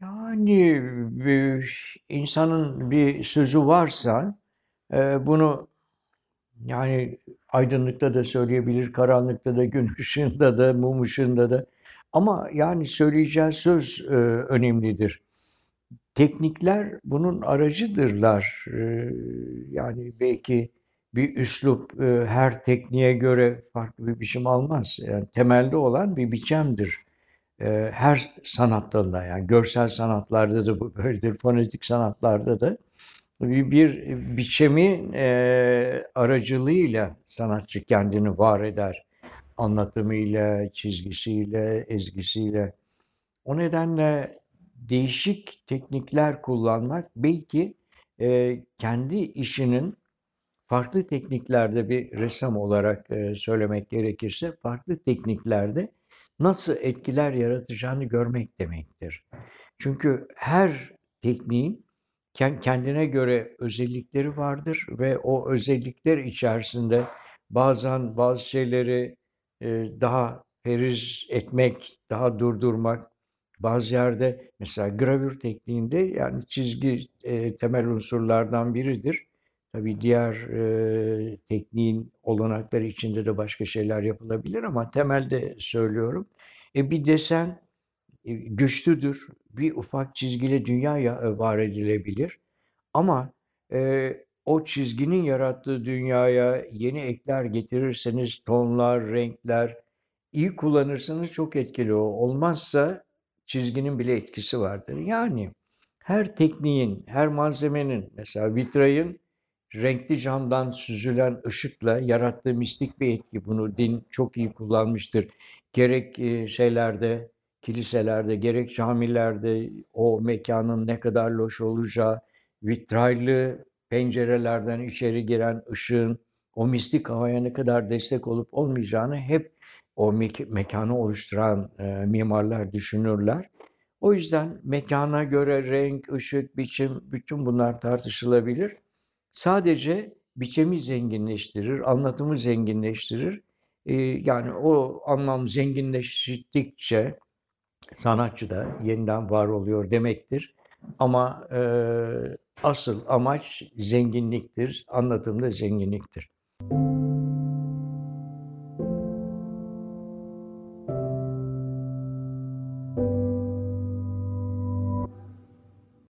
Yani, eee, insanın bir sözü varsa, bunu, yani, aydınlıkta da söyleyebilir, karanlıkta da, gün ışığında da, mum ışığında da ama, yani, söyleyeceği söz, önemlidir. Teknikler bunun aracıdırlar. Yani, belki bir üslup, her tekniğe göre farklı bir biçim almaz. Yani, temelde olan bir biçemdir. Eee, her sanat dalında, yani, görsel sanatlarda da bu böyledir, fonetik sanatlarda da bir bir biçemin, eee, aracılığıyla sanatçı kendini var eder. Anlatımıyla, çizgisiyle, ezgisiyle. O nedenle değişik teknikler kullanmak belki, eee, kendi işinin farklı tekniklerde bir ressam olarak, eee, söylemek gerekirse farklı tekniklerde nasıl etkiler yaratacağını görmek demektir. Çünkü her tekniğin ken kendine göre özellikleri vardır ve o özellikler içerisinde bazen bazı şeyleri, eee, daha periz etmek, daha durdurmak, bazı yerde mesela gravür tekniğinde, yani, çizgi, eee, temel unsurlardan biridir. Tabii diğer, eee, tekniğin olanakları içinde de başka şeyler yapılabilir ama temelde söylüyorum. E, bir desen, eee, güçlüdür. Bir ufak çizgiyle dünya ya eee, var edilebilir ama, eee, o çizginin yarattığı dünyaya yeni ekler getirirseniz tonlar, renkler, iyi kullanırsanız çok etkili o. Olmazsa çizginin bile etkisi vardır. Yani, her tekniğin, her malzemenin, mesela vitrayın renkli camdan süzülen ışıkla yarattığı mistik bir etki. Bunu din çok iyi kullanmıştır. Gerek, eee, şeylerde, kiliselerde, gerek camilerde o mekânın ne kadar loş olacağı, vitraylı pencerelerden içeri giren ışığın o mistik havaya ne kadar destek olup olmayacağını hep o mek mekânı oluşturan, eee, mimarlar düşünürler. O yüzden mekâna göre renk, ışık, biçim, bütün bunlar tartışılabilir. Sadece biçemi zenginleştirir, anlatımı zenginleştirir. Eee, yani, o anlam zenginleştikçe sanatçı da yeniden var oluyor demektir ama, eee, asıl amaç zenginliktir, anlatım da zenginliktir.